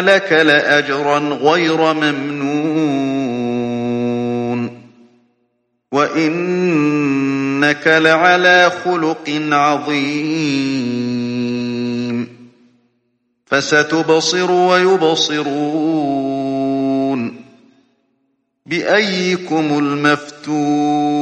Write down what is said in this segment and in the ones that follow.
لك لأجرا غير ممنون. وإنك لعلى خلق عظيم. فستبصر ويبصرون. بأيكم المفتون؟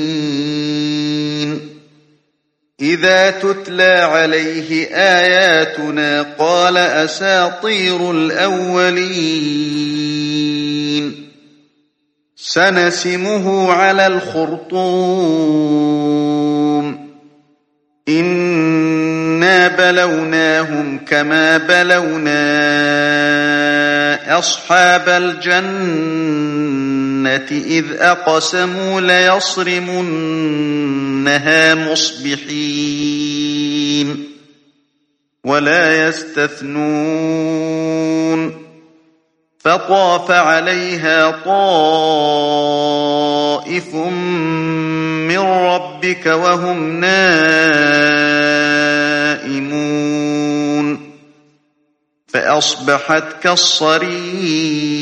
إذا تتلى عليه آياتنا قال أساطير الأولين. سنسمه على الخرطوم. إنا بلوناهم كما بلونا أصحاب الجنة إذ أقسموا ليصرمنها مصبحين ولا يستثنون فطاف عليها طائف من ربك وهم نائمون فأصبحت كالصريم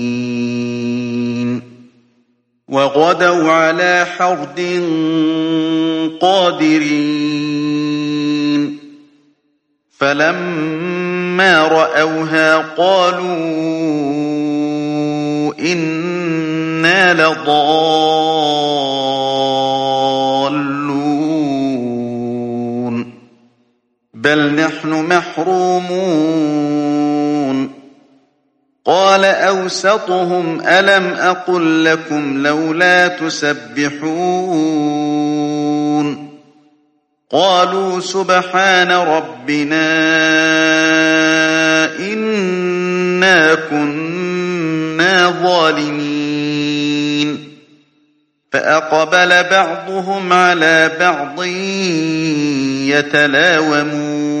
وغدوا على حرد قادرين. فلما رأوها قالوا إنا لضالون. بل نحن محرومون. قال أوسطهم ألم أقل لكم لولا تسبحون قالوا سبحان ربنا إنا كنا ظالمين فأقبل بعضهم على بعض يتلاومون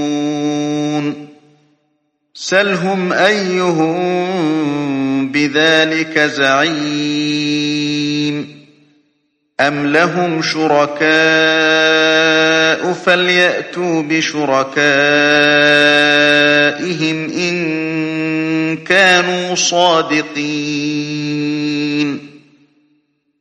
سلهم أيهم بذلك زعيم أم لهم شركاء فليأتوا بشركائهم إن كانوا صادقين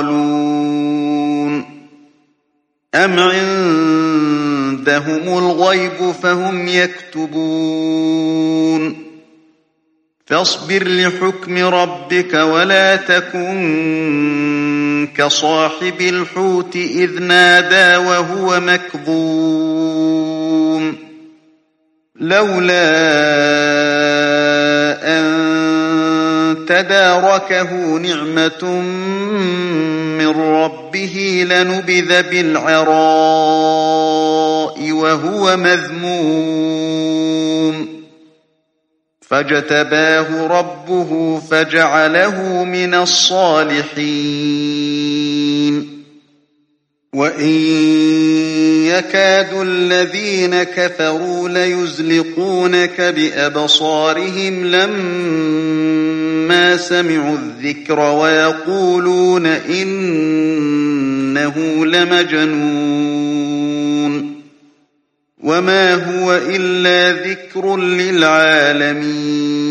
مثقلون أم عندهم الغيب فهم يكتبون فاصبر لحكم ربك ولا تكن كصاحب الحوت إذ نادى وهو مكظوم لولا أن تداركه نعمة من ربه لنبذ بالعراء وهو مذموم. فاجتباه ربه فجعله من الصالحين. وإن يكاد الذين كفروا ليزلقونك بأبصارهم لما سمعوا الذكر ويقولون إنه لمجنون وما هو إلا ذكر للعالمين